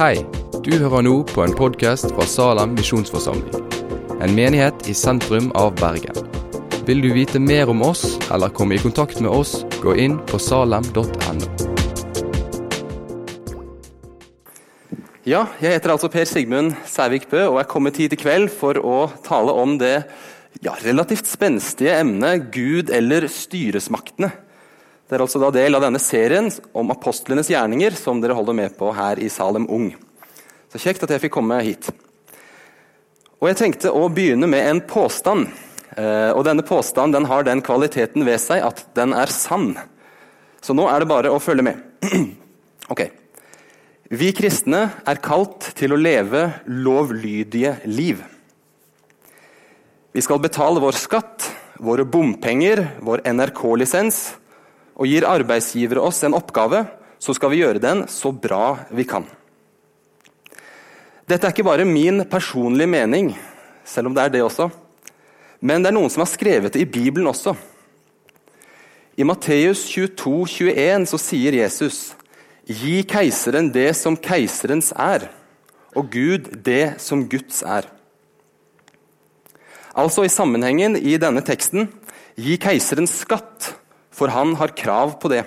Hei, du hører nå på en podkast fra Salem misjonsforsamling. En menighet i sentrum av Bergen. Vil du vite mer om oss eller komme i kontakt med oss, gå inn på salem.no. Ja, jeg heter altså Per Sigmund Sævik Bø og er kommet hit i kveld for å tale om det ja, relativt spenstige emnet Gud eller styresmaktene. Det er altså da del av denne serien om apostlenes gjerninger som dere holder med på her i Salem Ung. Så kjekt at jeg fikk komme hit. Og Jeg tenkte å begynne med en påstand. Eh, og Denne påstanden den har den kvaliteten ved seg at den er sann. Så nå er det bare å følge med. ok. Vi kristne er kalt til å leve lovlydige liv. Vi skal betale vår skatt, våre bompenger, vår NRK-lisens og gir arbeidsgivere oss en oppgave, så skal vi gjøre den så bra vi kan. Dette er ikke bare min personlige mening, selv om det er det også. Men det er noen som har skrevet det i Bibelen også. I Matteus 22, 21 så sier Jesus Gi keiseren det som keiserens er, og Gud det som Guds er. Altså i sammenhengen i denne teksten gi keiseren skatt for han har krav på det.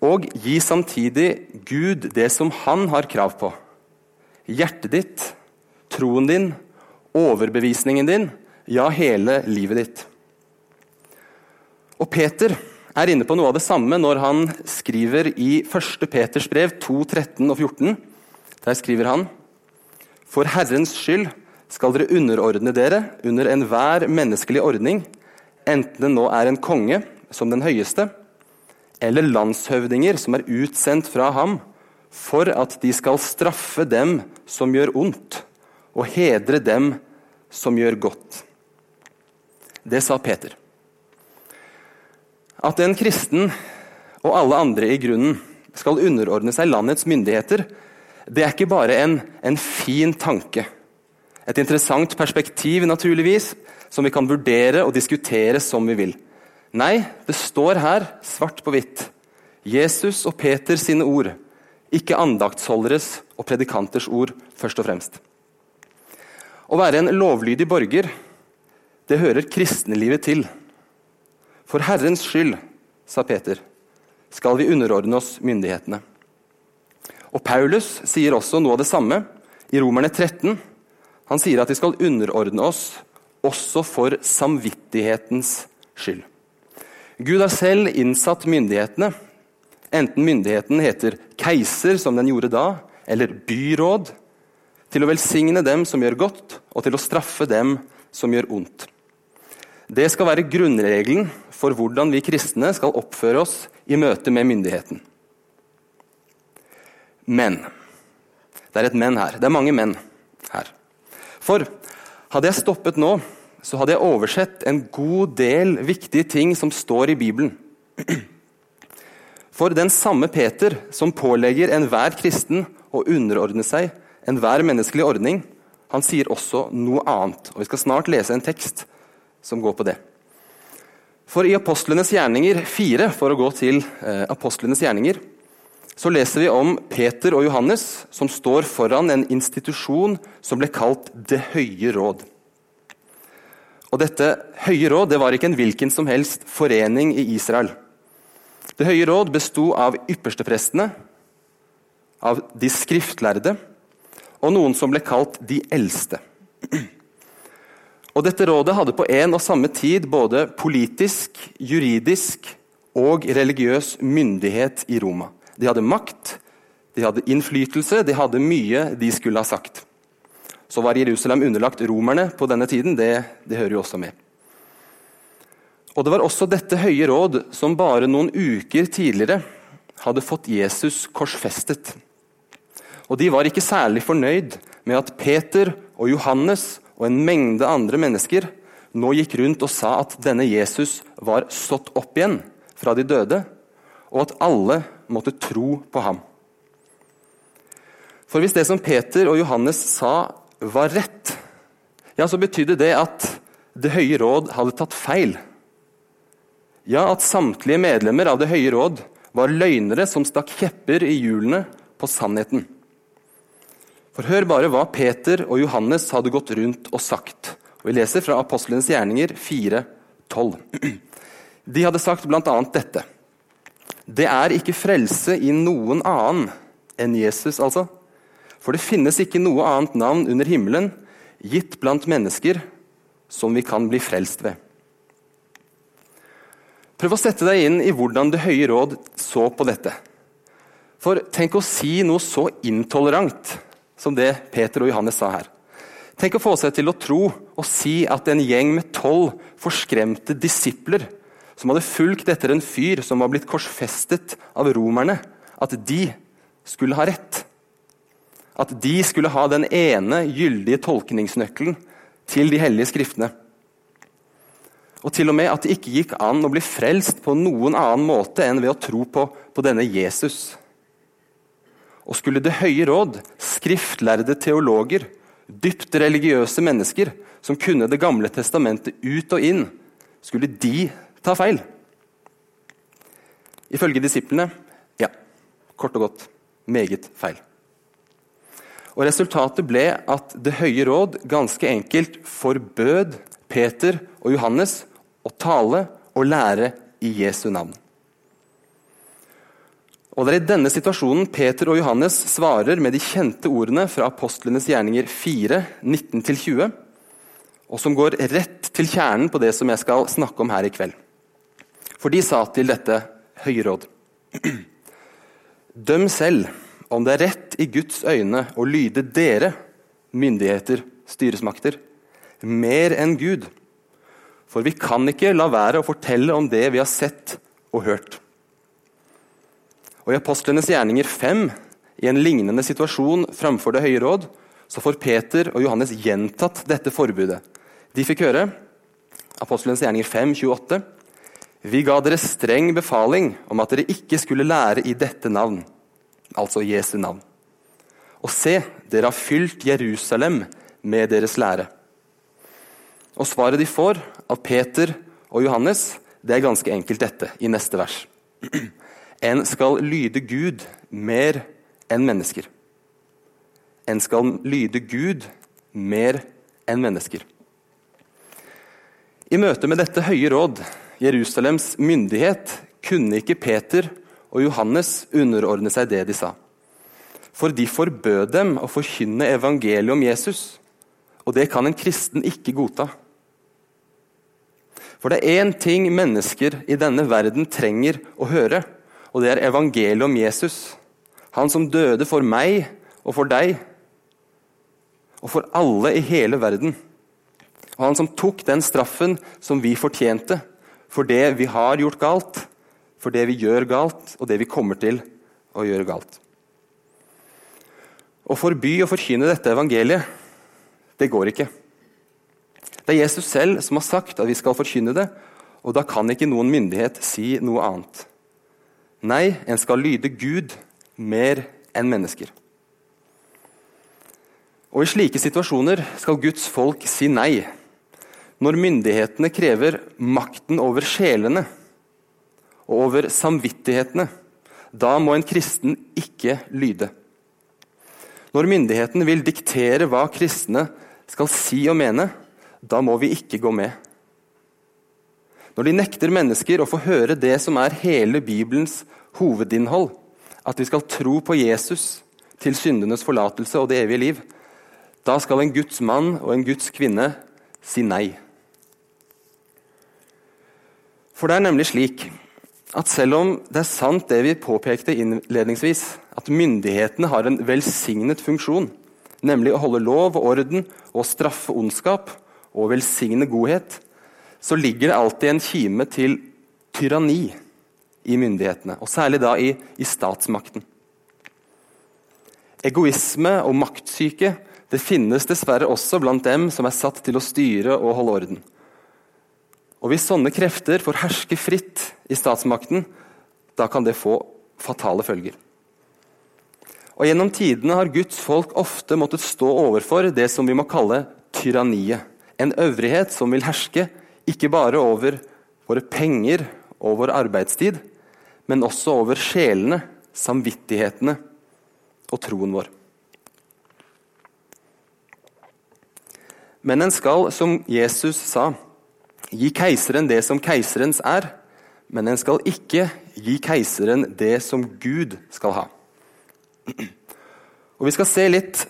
Og gi samtidig Gud det som han har krav på. Hjertet ditt, troen din, overbevisningen din, ja, hele livet ditt. Og Peter er inne på noe av det samme når han skriver i 1. Peters brev 2, 13 og 14. Der skriver han For Herrens skyld skal dere underordne dere under enhver menneskelig ordning, enten det nå er en konge som den høyeste, eller landshøvdinger som er utsendt fra ham, for at de skal straffe dem som gjør ondt, og hedre dem som gjør godt. Det sa Peter. At en kristen og alle andre i grunnen skal underordne seg landets myndigheter, det er ikke bare en, en fin tanke. Et interessant perspektiv, naturligvis, som vi kan vurdere og diskutere som vi vil. Nei, det står her, svart på hvitt, Jesus og Peter sine ord, ikke andaktsholderes og predikanters ord først og fremst. Å være en lovlydig borger, det hører kristenlivet til. For Herrens skyld, sa Peter, skal vi underordne oss myndighetene. Og Paulus sier også noe av det samme i Romerne 13. Han sier at vi skal underordne oss også for samvittighetens skyld. Gud har selv innsatt myndighetene, enten myndigheten heter keiser, som den gjorde da, eller byråd, til å velsigne dem som gjør godt, og til å straffe dem som gjør ondt. Det skal være grunnregelen for hvordan vi kristne skal oppføre oss i møte med myndigheten. Men Det er et men her. Det er mange men her. For hadde jeg stoppet nå så hadde jeg oversett en god del viktige ting som står i Bibelen. For den samme Peter som pålegger enhver kristen å underordne seg enhver menneskelig ordning, han sier også noe annet. Og Vi skal snart lese en tekst som går på det. For i Apostlenes gjerninger 4, for å gå til eh, Apostlenes gjerninger, så leser vi om Peter og Johannes som står foran en institusjon som ble kalt Det høye råd. Og dette høye råd det var ikke en hvilken som helst forening i Israel. Det høye råd besto av yppersteprestene, av de skriftlærde og noen som ble kalt de eldste. Og Dette rådet hadde på en og samme tid både politisk, juridisk og religiøs myndighet i Roma. De hadde makt, de hadde innflytelse, de hadde mye de skulle ha sagt så var Jerusalem underlagt romerne på denne tiden. Det, det, hører jo også med. Og Det var også dette høye råd som bare noen uker tidligere hadde fått Jesus korsfestet. Og De var ikke særlig fornøyd med at Peter og Johannes og en mengde andre mennesker nå gikk rundt og sa at denne Jesus var stått opp igjen fra de døde, og at alle måtte tro på ham. For hvis det som Peter og Johannes sa, var rett, ja, så betydde det at Det høye råd hadde tatt feil. Ja, at samtlige medlemmer av Det høye råd var løgnere som stakk kjepper i hjulene på sannheten. For hør bare hva Peter og Johannes hadde gått rundt og sagt. Og Vi leser fra Apostlenes gjerninger 4.12. De hadde sagt bl.a. dette. Det er ikke frelse i noen annen enn Jesus, altså. For det finnes ikke noe annet navn under himmelen gitt blant mennesker som vi kan bli frelst ved. Prøv å sette deg inn i hvordan Det høye råd så på dette. For tenk å si noe så intolerant som det Peter og Johannes sa her. Tenk å få seg til å tro og si at en gjeng med tolv forskremte disipler som hadde fulgt etter en fyr som var blitt korsfestet av romerne, at de skulle ha rett. At de skulle ha den ene gyldige tolkningsnøkkelen til de hellige skriftene. Og til og med at det ikke gikk an å bli frelst på noen annen måte enn ved å tro på, på denne Jesus. Og skulle Det høye råd, skriftlærde teologer, dypt religiøse mennesker som kunne Det gamle testamentet ut og inn, skulle de ta feil? Ifølge disiplene ja. Kort og godt meget feil. Og Resultatet ble at Det høye råd ganske enkelt forbød Peter og Johannes å tale og lære i Jesu navn. Og Det er i denne situasjonen Peter og Johannes svarer med de kjente ordene fra apostlenes gjerninger 4, 19-20, og som går rett til kjernen på det som jeg skal snakke om her i kveld. For de sa til dette høye råd Døm selv om det er rett i Guds øyne å lyde dere, myndigheter, styresmakter, mer enn Gud. For vi kan ikke la være å fortelle om det vi har sett og hørt. Og I Apostlenes gjerninger 5, i en lignende situasjon framfor Det høye råd, så får Peter og Johannes gjentatt dette forbudet. De fikk høre Apostlenes gjerninger 5, 28. Vi ga dere streng befaling om at dere ikke skulle lære i dette navn, altså Jesu navn. Og se, dere har fylt Jerusalem med deres lære. Og svaret de får av Peter og Johannes, det er ganske enkelt dette i neste vers. En skal lyde Gud mer enn mennesker. En skal lyde Gud mer enn mennesker. I møte med dette høye råd, Jerusalems myndighet, kunne ikke Peter og Johannes underordne seg det de sa. For de forbød dem å forkynne evangeliet om Jesus, og det kan en kristen ikke godta. For det er én ting mennesker i denne verden trenger å høre, og det er evangeliet om Jesus. Han som døde for meg og for deg, og for alle i hele verden. Og han som tok den straffen som vi fortjente for det vi har gjort galt, for det vi gjør galt, og det vi kommer til å gjøre galt. Å forby å forkynne dette evangeliet, det går ikke. Det er Jesus selv som har sagt at vi skal forkynne det, og da kan ikke noen myndighet si noe annet. Nei, en skal lyde Gud mer enn mennesker. Og I slike situasjoner skal Guds folk si nei. Når myndighetene krever makten over sjelene og over samvittighetene, da må en kristen ikke lyde. Når myndighetene vil diktere hva kristne skal si og mene, da må vi ikke gå med. Når de nekter mennesker å få høre det som er hele Bibelens hovedinnhold, at vi skal tro på Jesus til syndenes forlatelse og det evige liv, da skal en Guds mann og en Guds kvinne si nei. For det er nemlig slik at selv om det er sant det vi påpekte innledningsvis, at myndighetene har en velsignet funksjon, nemlig å holde lov og orden og straffe ondskap og velsigne godhet, så ligger det alltid en kime til tyranni i myndighetene, og særlig da i, i statsmakten. Egoisme og maktsyke det finnes dessverre også blant dem som er satt til å styre og holde orden. Og Hvis sånne krefter får herske fritt i statsmakten, da kan det få fatale følger. Og Gjennom tidene har Guds folk ofte måttet stå overfor det som vi må kalle tyranniet. En øvrighet som vil herske ikke bare over våre penger og vår arbeidstid, men også over sjelene, samvittighetene og troen vår. Men en skal, som Jesus sa, gi keiseren det som keiserens er, men en skal ikke gi keiseren det som Gud skal ha. Og Vi skal se litt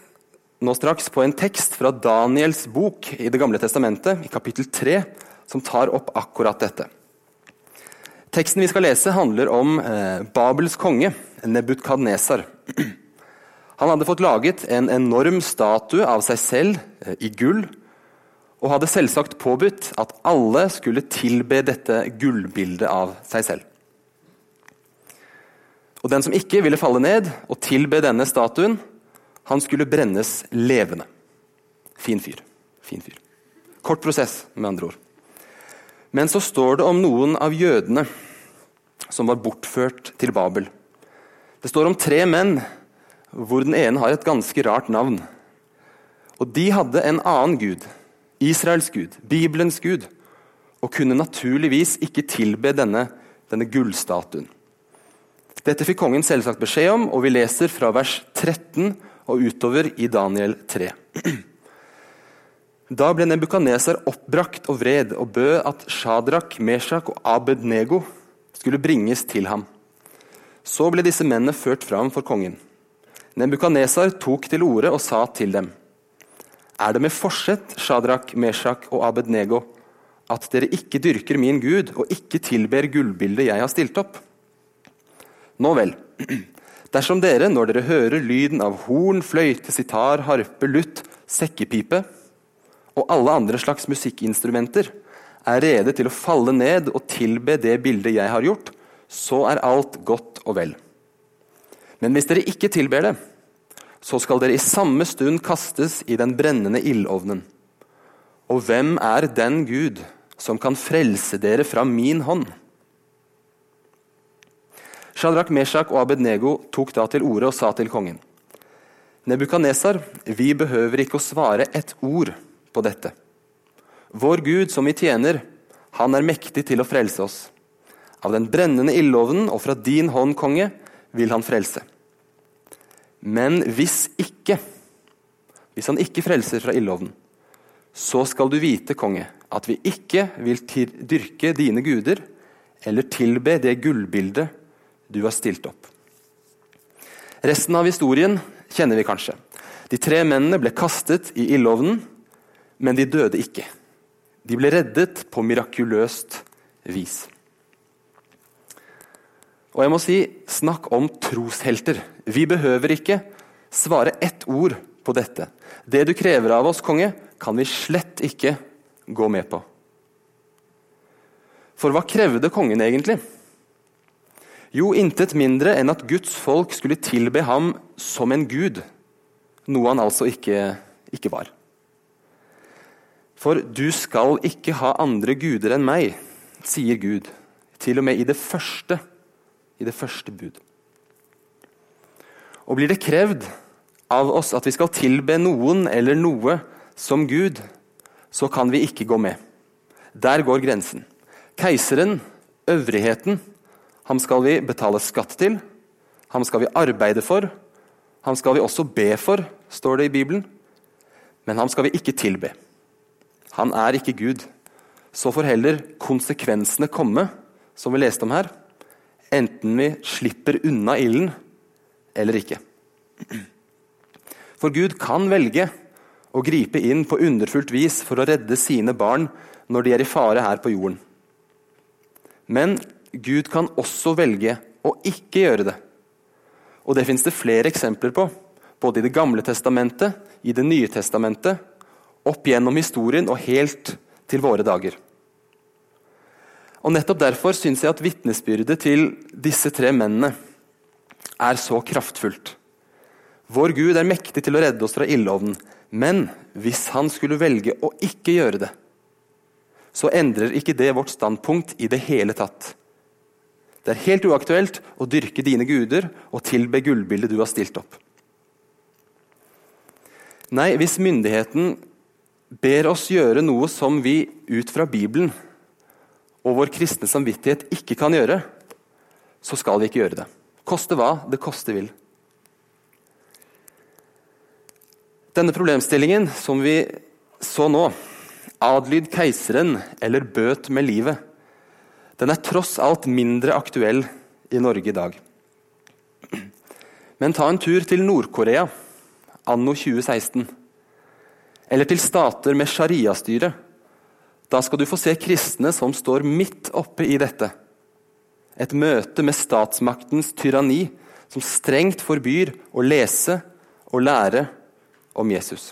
nå straks på en tekst fra Daniels bok i Det gamle testamentet, i kapittel 3, som tar opp akkurat dette. Teksten vi skal lese, handler om eh, Babels konge, Nebukadnesar. Han hadde fått laget en enorm statue av seg selv eh, i gull, og hadde selvsagt påbudt at alle skulle tilbe dette gullbildet av seg selv. Og Den som ikke ville falle ned og tilbe denne statuen, han skulle brennes levende. Fin fyr. Fin fyr. Kort prosess, med andre ord. Men så står det om noen av jødene som var bortført til Babel. Det står om tre menn, hvor den ene har et ganske rart navn. Og De hadde en annen gud, Israels gud, Bibelens gud, og kunne naturligvis ikke tilbe denne, denne gullstatuen. Dette fikk kongen selvsagt beskjed om, og vi leser fra vers 13 og utover i Daniel 3. Da ble Nebukaneser oppbrakt og vred og bød at Shadrach, Meshach og Abednego skulle bringes til ham. Så ble disse mennene ført fram for kongen. Nebukaneser tok til orde og sa til dem.: Er det med forsett, Shadrach, Meshach og Abednego, at dere ikke dyrker min Gud og ikke tilber gullbildet jeg har stilt opp? Nå vel, dersom dere, når dere hører lyden av horn, fløyte, sitar, harpe, lutt, sekkepipe og alle andre slags musikkinstrumenter, er rede til å falle ned og tilbe det bildet jeg har gjort, så er alt godt og vel. Men hvis dere ikke tilber det, så skal dere i samme stund kastes i den brennende ildovnen. Og hvem er den Gud som kan frelse dere fra min hånd? Shadrach, Meshach og Abednego tok da til orde og sa til kongen.: Nebukanesar, vi behøver ikke å svare et ord på dette. Vår Gud som vi tjener, han er mektig til å frelse oss. Av den brennende ildovnen og fra din hånd, konge, vil han frelse. Men hvis ikke, hvis han ikke frelser fra ildovnen, så skal du vite, konge, at vi ikke vil dyrke dine guder eller tilbe det gullbildet du har stilt opp. Resten av historien kjenner vi kanskje. De tre mennene ble kastet i ildovnen, men de døde ikke. De ble reddet på mirakuløst vis. Og jeg må si, snakk om troshelter. Vi behøver ikke svare ett ord på dette. Det du krever av oss, konge, kan vi slett ikke gå med på. For hva krevde kongen egentlig? Jo, intet mindre enn at Guds folk skulle tilbe ham som en gud, noe han altså ikke, ikke var. For du skal ikke ha andre guder enn meg, sier Gud, til og med i det første, i det første bud. Og blir det krevd av oss at vi skal tilbe noen eller noe som Gud, så kan vi ikke gå med. Der går grensen. Keiseren, øvrigheten, Ham skal vi betale skatt til, ham skal vi arbeide for, ham skal vi også be for, står det i Bibelen. Men ham skal vi ikke tilbe. Han er ikke Gud. Så får heller konsekvensene komme, som vi leste om her, enten vi slipper unna ilden eller ikke. For Gud kan velge å gripe inn på underfullt vis for å redde sine barn når de er i fare her på jorden. Men Gud kan også velge å ikke gjøre det. Og Det fins det flere eksempler på, både i Det gamle testamentet, i Det nye testamentet, opp gjennom historien og helt til våre dager. Og Nettopp derfor syns jeg at vitnesbyrdet til disse tre mennene er så kraftfullt. Vår Gud er mektig til å redde oss fra ildovnen, men hvis han skulle velge å ikke gjøre det, så endrer ikke det vårt standpunkt i det hele tatt. Det er helt uaktuelt å dyrke dine guder og tilbe gullbildet du har stilt opp. Nei, hvis myndigheten ber oss gjøre noe som vi ut fra Bibelen og vår kristne samvittighet ikke kan gjøre, så skal vi ikke gjøre det. Koste hva det koste vil. Denne problemstillingen som vi Så nå adlyd keiseren eller bøt med livet. Den er tross alt mindre aktuell i Norge i dag. Men ta en tur til Nord-Korea anno 2016. Eller til stater med sharia-styre. Da skal du få se kristne som står midt oppe i dette. Et møte med statsmaktens tyranni som strengt forbyr å lese og lære om Jesus.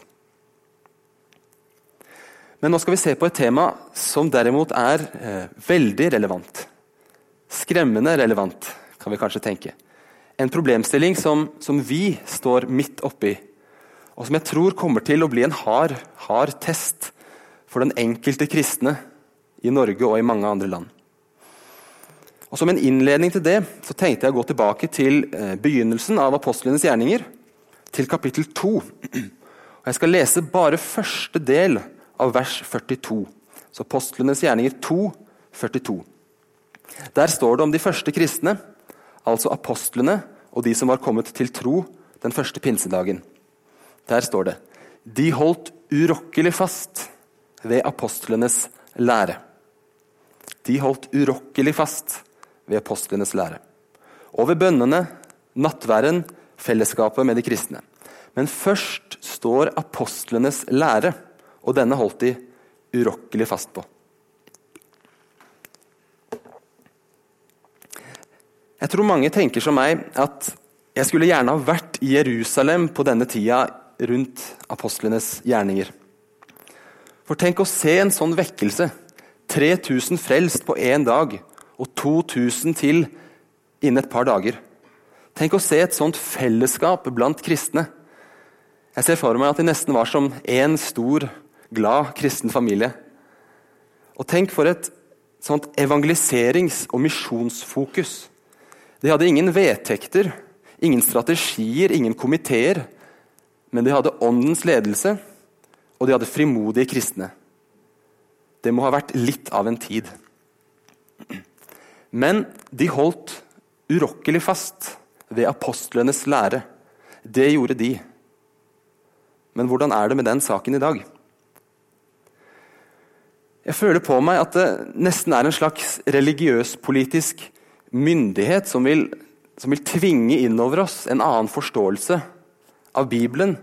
Men nå skal vi se på et tema som derimot er eh, veldig relevant. Skremmende relevant, kan vi kanskje tenke. En problemstilling som, som vi står midt oppi, og som jeg tror kommer til å bli en hard, hard test for den enkelte kristne i Norge og i mange andre land. Og Som en innledning til det så tenkte jeg å gå tilbake til eh, begynnelsen av apostlenes gjerninger, til kapittel 2. Og jeg skal lese bare første del av vers 42. Så Apostlenes gjerninger 2, 42. Der står det om de første kristne, altså apostlene og de som var kommet til tro den første pinsedagen. Der står det de holdt urokkelig fast ved apostlenes lære. De holdt urokkelig fast ved apostlenes lære. Og ved bønnene, nattværen, fellesskapet med de kristne. Men først står apostlenes lære og denne holdt de urokkelig fast på. Jeg tror mange tenker som meg at jeg skulle gjerne ha vært i Jerusalem på denne tida rundt apostlenes gjerninger. For tenk å se en sånn vekkelse. 3000 frelst på én dag, og 2000 til innen et par dager. Tenk å se et sånt fellesskap blant kristne. Jeg ser for meg at de nesten var som én stor glad kristen familie. Og tenk for et sånt evangeliserings- og misjonsfokus. De hadde ingen vedtekter, ingen strategier, ingen komiteer. Men de hadde åndens ledelse, og de hadde frimodige kristne. Det må ha vært litt av en tid. Men de holdt urokkelig fast ved apostlenes lære. Det gjorde de. Men hvordan er det med den saken i dag? Jeg føler på meg at det nesten er en slags religiøs-politisk myndighet som vil, som vil tvinge innover oss en annen forståelse av Bibelen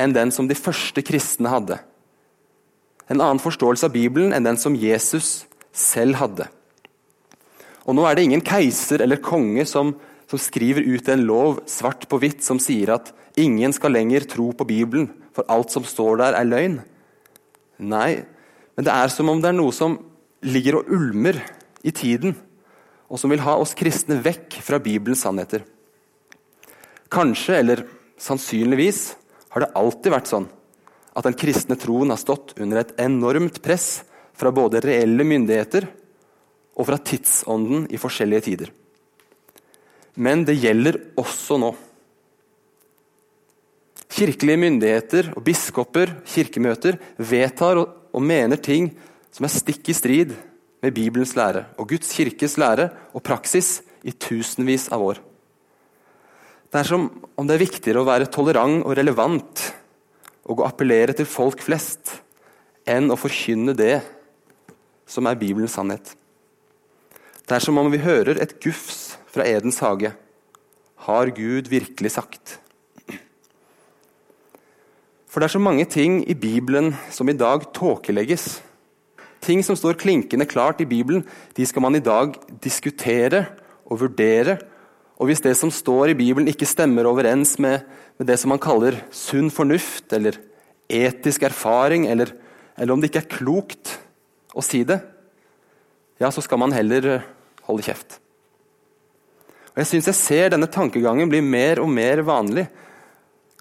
enn den som de første kristne hadde. En annen forståelse av Bibelen enn den som Jesus selv hadde. Og Nå er det ingen keiser eller konge som, som skriver ut en lov svart på hvitt som sier at ingen skal lenger tro på Bibelen, for alt som står der, er løgn. Nei, men det er som om det er noe som ligger og ulmer i tiden, og som vil ha oss kristne vekk fra Bibelens sannheter. Kanskje, eller sannsynligvis, har det alltid vært sånn at den kristne troen har stått under et enormt press fra både reelle myndigheter og fra tidsånden i forskjellige tider. Men det gjelder også nå. Kirkelige myndigheter og biskoper, kirkemøter, vedtar og og mener ting som er stikk i strid med Bibelens lære og Guds kirkes lære og praksis i tusenvis av år. Det er som om det er viktigere å være tolerant og relevant og å appellere til folk flest enn å forkynne det som er Bibelens sannhet. Det er som om vi hører et gufs fra Edens hage. Har Gud virkelig sagt? For det er så mange ting i Bibelen som i dag tåkelegges. Ting som står klinkende klart i Bibelen, de skal man i dag diskutere og vurdere. Og hvis det som står i Bibelen ikke stemmer overens med, med det som man kaller sunn fornuft eller etisk erfaring, eller, eller om det ikke er klokt å si det, ja, så skal man heller eh, holde kjeft. Og Jeg syns jeg ser denne tankegangen bli mer og mer vanlig.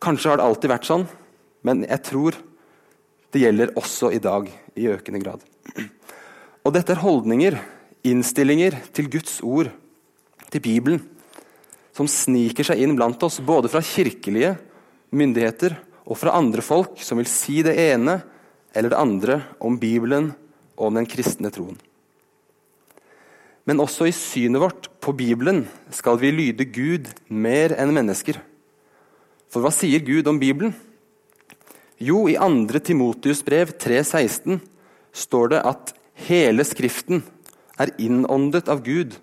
Kanskje har det alltid vært sånn. Men jeg tror det gjelder også i dag i økende grad. Og dette er holdninger, innstillinger til Guds ord, til Bibelen, som sniker seg inn blant oss, både fra kirkelige myndigheter og fra andre folk som vil si det ene eller det andre om Bibelen og om den kristne troen. Men også i synet vårt på Bibelen skal vi lyde Gud mer enn mennesker. For hva sier Gud om Bibelen? Jo, i 2. Timotius brev 3,16 står det at hele Skriften er innåndet av Gud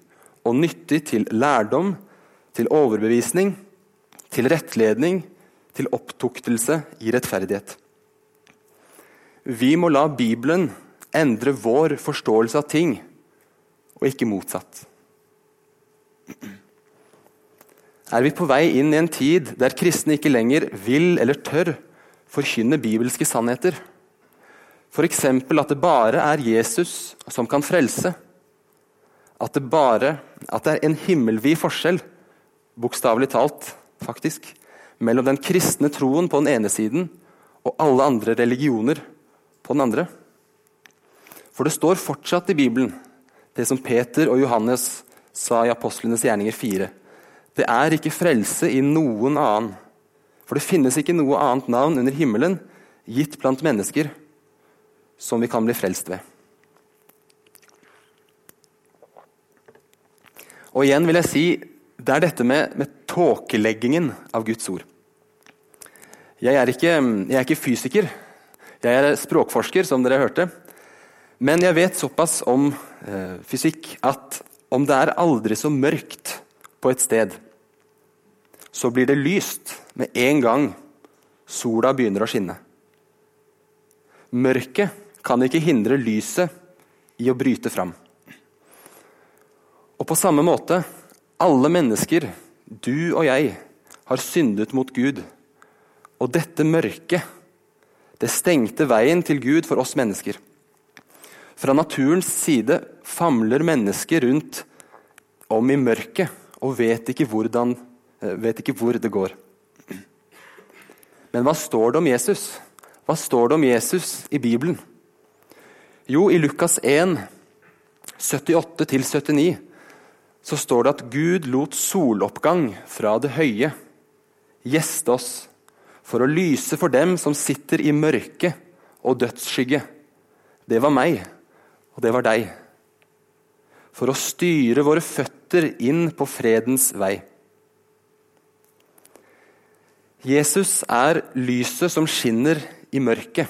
og nyttig til lærdom, til overbevisning, til rettledning, til opptuktelse i rettferdighet. Vi må la Bibelen endre vår forståelse av ting, og ikke motsatt. Er vi på vei inn i en tid der kristne ikke lenger vil eller tør forkynne bibelske sannheter? F.eks. at det bare er Jesus som kan frelse. At det bare at det er en himmelvid forskjell, bokstavelig talt, faktisk, mellom den kristne troen på den ene siden og alle andre religioner på den andre. For det står fortsatt i Bibelen, det som Peter og Johannes sa i Apostlenes gjerninger 4. Det er ikke frelse i noen annen. For det finnes ikke noe annet navn under himmelen gitt blant mennesker som vi kan bli frelst ved. Og igjen vil jeg si det er dette med, med tåkeleggingen av Guds ord. Jeg er, ikke, jeg er ikke fysiker. Jeg er språkforsker, som dere hørte. Men jeg vet såpass om eh, fysikk at om det er aldri så mørkt på et sted, så blir det lyst med en gang sola begynner å skinne. Mørket kan ikke hindre lyset i å bryte fram. Og på samme måte alle mennesker, du og jeg, har syndet mot Gud. Og dette mørket, det stengte veien til Gud for oss mennesker. Fra naturens side famler mennesker rundt om i mørket og vet ikke, hvordan, eh, vet ikke hvor det går. Men hva står det om Jesus? Hva står det om Jesus i Bibelen? Jo, i Lukas 1, 78-79 så står det at Gud lot soloppgang fra det høye gjeste oss for å lyse for dem som sitter i mørke og dødsskygge. Det var meg, og det var deg. For å styre våre føtter inn på fredens vei. Jesus er lyset som skinner i mørket.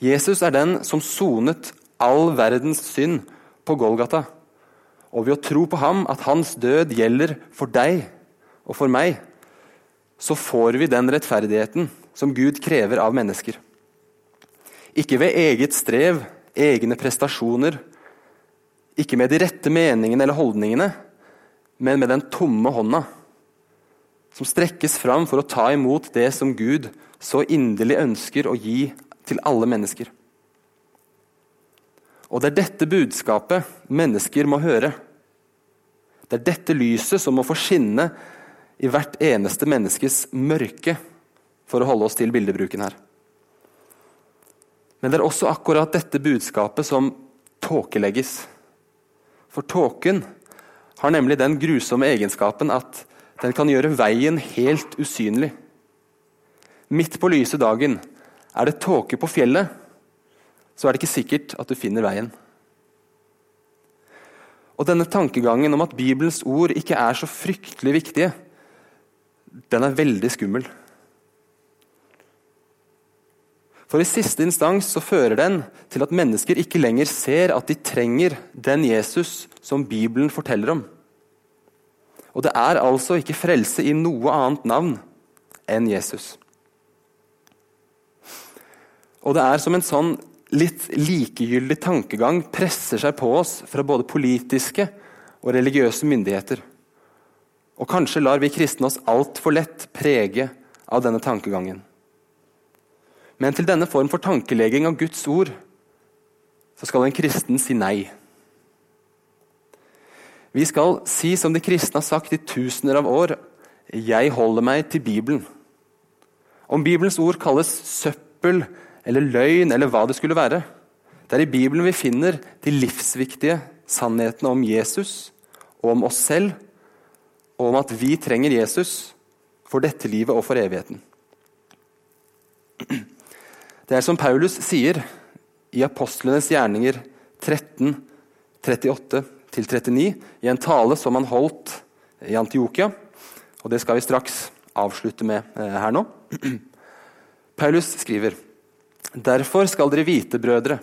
Jesus er den som sonet all verdens synd på Golgata og ved å tro på ham, at hans død gjelder for deg og for meg, så får vi den rettferdigheten som Gud krever av mennesker. Ikke ved eget strev, egne prestasjoner, ikke med de rette meningene eller holdningene, men med den tomme hånda som strekkes fram for å ta imot det som Gud så inderlig ønsker å gi til alle mennesker. Og det er dette budskapet mennesker må høre. Det er dette lyset som må få skinne i hvert eneste menneskes mørke, for å holde oss til bildebruken her. Men det er også akkurat dette budskapet som tåkelegges. For tåken har nemlig den grusomme egenskapen at den kan gjøre veien helt usynlig. Midt på lyse dagen er det tåke på fjellet, så er det ikke sikkert at du finner veien. Og denne tankegangen om at Bibelens ord ikke er så fryktelig viktige, den er veldig skummel. For i siste instans så fører den til at mennesker ikke lenger ser at de trenger den Jesus som Bibelen forteller om. Og det er altså ikke frelse i noe annet navn enn Jesus. Og det er som en sånn litt likegyldig tankegang presser seg på oss fra både politiske og religiøse myndigheter. Og kanskje lar vi kristne oss altfor lett prege av denne tankegangen. Men til denne form for tankelegging av Guds ord så skal en kristen si nei. Vi skal si som de kristne har sagt i tusener av år, 'Jeg holder meg til Bibelen'. Om Bibelens ord kalles søppel eller løgn eller hva det skulle være. Det er i Bibelen vi finner de livsviktige sannhetene om Jesus og om oss selv, og om at vi trenger Jesus for dette livet og for evigheten. Det er som Paulus sier i apostlenes gjerninger 13, 38-39, i en tale som han holdt i Antiokia. Og det skal vi straks avslutte med eh, her nå. Paulus skriver Derfor skal dere vite, brødre,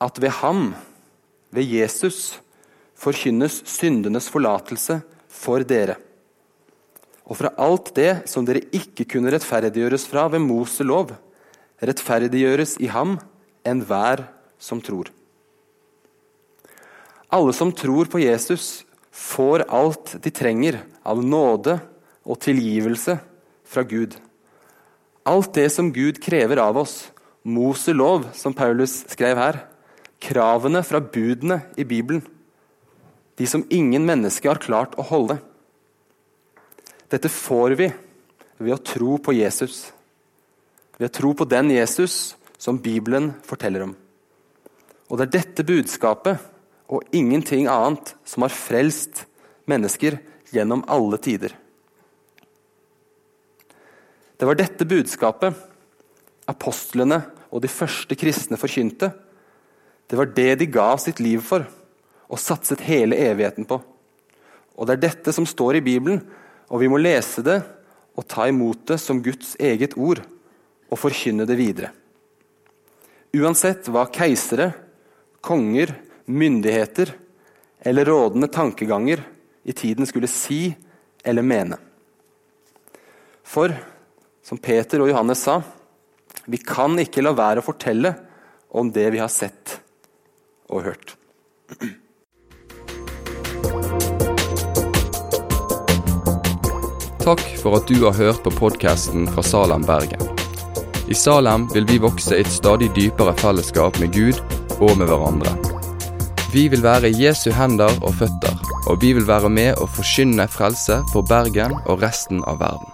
at ved ham, ved Jesus, forkynnes syndenes forlatelse for dere. Og fra alt det som dere ikke kunne rettferdiggjøres fra ved Moselov, rettferdiggjøres i ham enhver som tror. Alle som tror på Jesus, får alt de trenger av nåde og tilgivelse fra Gud. Alt det som Gud krever av oss, Moselov, som Paulus skrev her, kravene fra budene i Bibelen, de som ingen menneske har klart å holde. Dette får vi ved å tro på Jesus, ved å tro på den Jesus som Bibelen forteller om. Og det er dette budskapet og ingenting annet som har frelst mennesker gjennom alle tider. Det var dette budskapet apostlene og de første kristne forkynte. Det var det de ga sitt liv for og satset hele evigheten på. Og Det er dette som står i Bibelen, og vi må lese det og ta imot det som Guds eget ord og forkynne det videre. Uansett hva keisere, konger, myndigheter eller rådende tankeganger i tiden skulle si eller mene. For, som Peter og Johannes sa, vi kan ikke la være å fortelle om det vi har sett og hørt. Takk for at du har hørt på podkasten fra Salem, Bergen. I Salem vil vi vokse i et stadig dypere fellesskap med Gud og med hverandre. Vi vil være Jesu hender og føtter, og vi vil være med og forkynne frelse for Bergen og resten av verden.